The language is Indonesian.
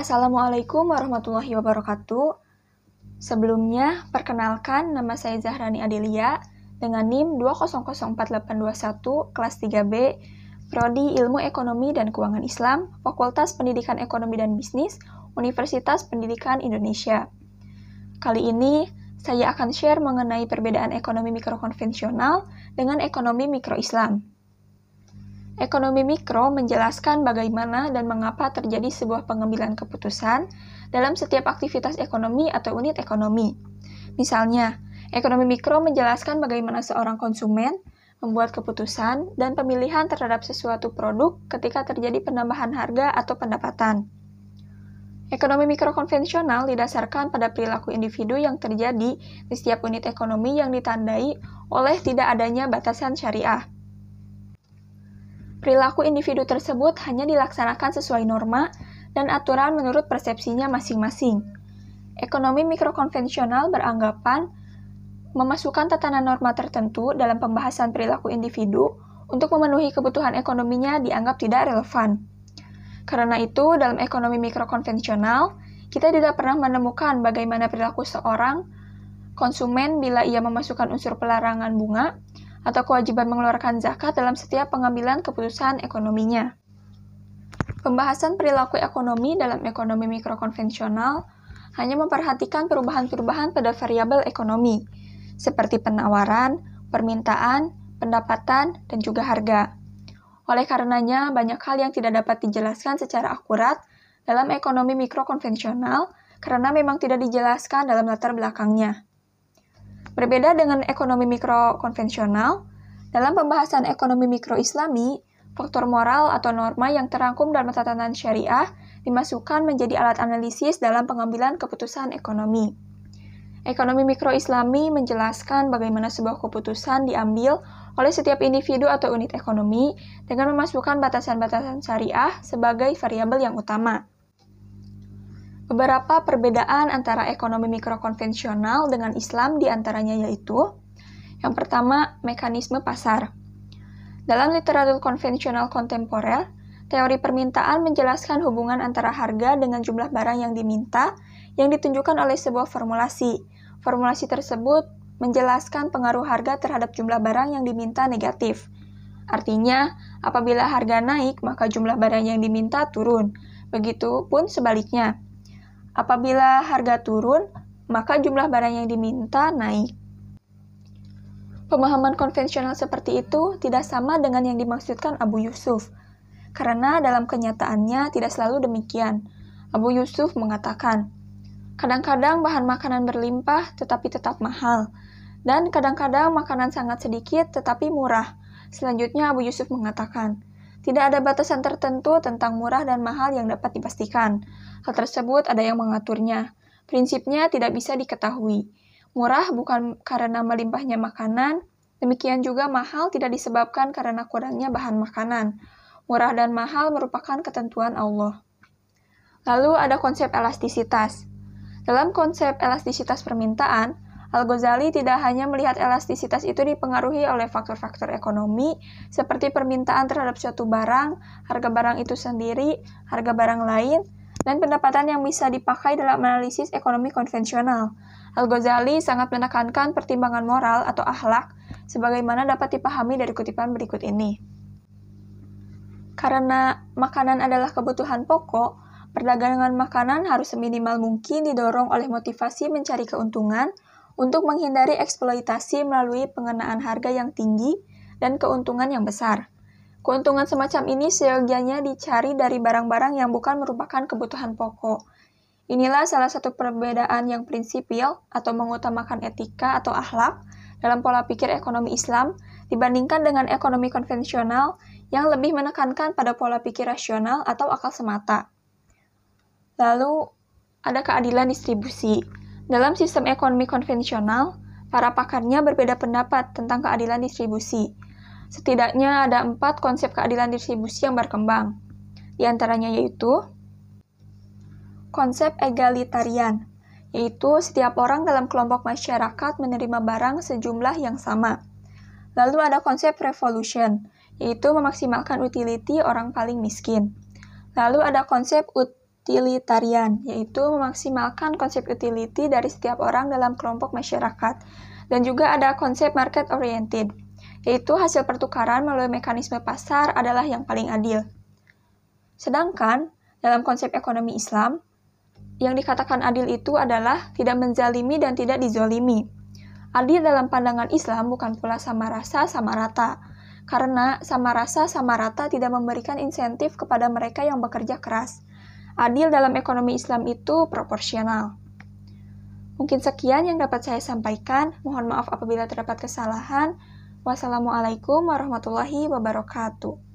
Assalamualaikum warahmatullahi wabarakatuh. Sebelumnya, perkenalkan nama saya Zahrani Adelia dengan NIM 2004821 kelas 3B, Prodi Ilmu Ekonomi dan Keuangan Islam, Fakultas Pendidikan Ekonomi dan Bisnis, Universitas Pendidikan Indonesia. Kali ini, saya akan share mengenai perbedaan ekonomi mikro konvensional dengan ekonomi mikro Islam. Ekonomi mikro menjelaskan bagaimana dan mengapa terjadi sebuah pengambilan keputusan dalam setiap aktivitas ekonomi atau unit ekonomi. Misalnya, ekonomi mikro menjelaskan bagaimana seorang konsumen membuat keputusan dan pemilihan terhadap sesuatu produk ketika terjadi penambahan harga atau pendapatan. Ekonomi mikro konvensional didasarkan pada perilaku individu yang terjadi di setiap unit ekonomi yang ditandai oleh tidak adanya batasan syariah. Perilaku individu tersebut hanya dilaksanakan sesuai norma dan aturan menurut persepsinya masing-masing. Ekonomi mikrokonvensional beranggapan memasukkan tatanan norma tertentu dalam pembahasan perilaku individu untuk memenuhi kebutuhan ekonominya dianggap tidak relevan. Karena itu, dalam ekonomi mikrokonvensional, kita tidak pernah menemukan bagaimana perilaku seorang konsumen bila ia memasukkan unsur pelarangan bunga atau kewajiban mengeluarkan zakat dalam setiap pengambilan keputusan ekonominya. Pembahasan perilaku ekonomi dalam ekonomi mikrokonvensional hanya memperhatikan perubahan-perubahan pada variabel ekonomi, seperti penawaran, permintaan, pendapatan, dan juga harga. Oleh karenanya, banyak hal yang tidak dapat dijelaskan secara akurat dalam ekonomi mikrokonvensional karena memang tidak dijelaskan dalam latar belakangnya. Berbeda dengan ekonomi mikro konvensional, dalam pembahasan ekonomi mikro islami, faktor moral atau norma yang terangkum dalam tatanan syariah dimasukkan menjadi alat analisis dalam pengambilan keputusan ekonomi. Ekonomi mikro islami menjelaskan bagaimana sebuah keputusan diambil oleh setiap individu atau unit ekonomi dengan memasukkan batasan-batasan syariah sebagai variabel yang utama. Beberapa perbedaan antara ekonomi mikrokonvensional dengan Islam di antaranya yaitu yang pertama, mekanisme pasar. Dalam literatur konvensional kontemporer, teori permintaan menjelaskan hubungan antara harga dengan jumlah barang yang diminta yang ditunjukkan oleh sebuah formulasi. Formulasi tersebut menjelaskan pengaruh harga terhadap jumlah barang yang diminta negatif. Artinya, apabila harga naik, maka jumlah barang yang diminta turun. Begitupun sebaliknya. Apabila harga turun, maka jumlah barang yang diminta naik. Pemahaman konvensional seperti itu tidak sama dengan yang dimaksudkan Abu Yusuf, karena dalam kenyataannya tidak selalu demikian. Abu Yusuf mengatakan, kadang-kadang bahan makanan berlimpah tetapi tetap mahal, dan kadang-kadang makanan sangat sedikit tetapi murah. Selanjutnya Abu Yusuf mengatakan, tidak ada batasan tertentu tentang murah dan mahal yang dapat dipastikan. Hal tersebut ada yang mengaturnya. Prinsipnya tidak bisa diketahui. Murah bukan karena melimpahnya makanan, demikian juga mahal tidak disebabkan karena kurangnya bahan makanan. Murah dan mahal merupakan ketentuan Allah. Lalu ada konsep elastisitas. Dalam konsep elastisitas permintaan, Al-Ghazali tidak hanya melihat elastisitas itu dipengaruhi oleh faktor-faktor ekonomi, seperti permintaan terhadap suatu barang, harga barang itu sendiri, harga barang lain, dan pendapatan yang bisa dipakai dalam analisis ekonomi konvensional. Al-Ghazali sangat menekankan pertimbangan moral atau akhlak, sebagaimana dapat dipahami dari kutipan berikut ini. Karena makanan adalah kebutuhan pokok, perdagangan makanan harus seminimal mungkin didorong oleh motivasi mencari keuntungan, untuk menghindari eksploitasi melalui pengenaan harga yang tinggi dan keuntungan yang besar. Keuntungan semacam ini seyogianya dicari dari barang-barang yang bukan merupakan kebutuhan pokok. Inilah salah satu perbedaan yang prinsipil atau mengutamakan etika atau akhlak dalam pola pikir ekonomi Islam dibandingkan dengan ekonomi konvensional yang lebih menekankan pada pola pikir rasional atau akal semata. Lalu, ada keadilan distribusi. Dalam sistem ekonomi konvensional, para pakarnya berbeda pendapat tentang keadilan distribusi. Setidaknya ada empat konsep keadilan distribusi yang berkembang. Di antaranya yaitu konsep egalitarian, yaitu setiap orang dalam kelompok masyarakat menerima barang sejumlah yang sama. Lalu ada konsep revolution, yaitu memaksimalkan utility orang paling miskin. Lalu ada konsep utilitarian, yaitu memaksimalkan konsep utility dari setiap orang dalam kelompok masyarakat. Dan juga ada konsep market oriented, yaitu hasil pertukaran melalui mekanisme pasar adalah yang paling adil. Sedangkan dalam konsep ekonomi Islam, yang dikatakan adil itu adalah tidak menzalimi dan tidak dizolimi. Adil dalam pandangan Islam bukan pula sama rasa sama rata, karena sama rasa sama rata tidak memberikan insentif kepada mereka yang bekerja keras. Adil dalam ekonomi Islam itu proporsional. Mungkin sekian yang dapat saya sampaikan. Mohon maaf apabila terdapat kesalahan. Wassalamualaikum warahmatullahi wabarakatuh.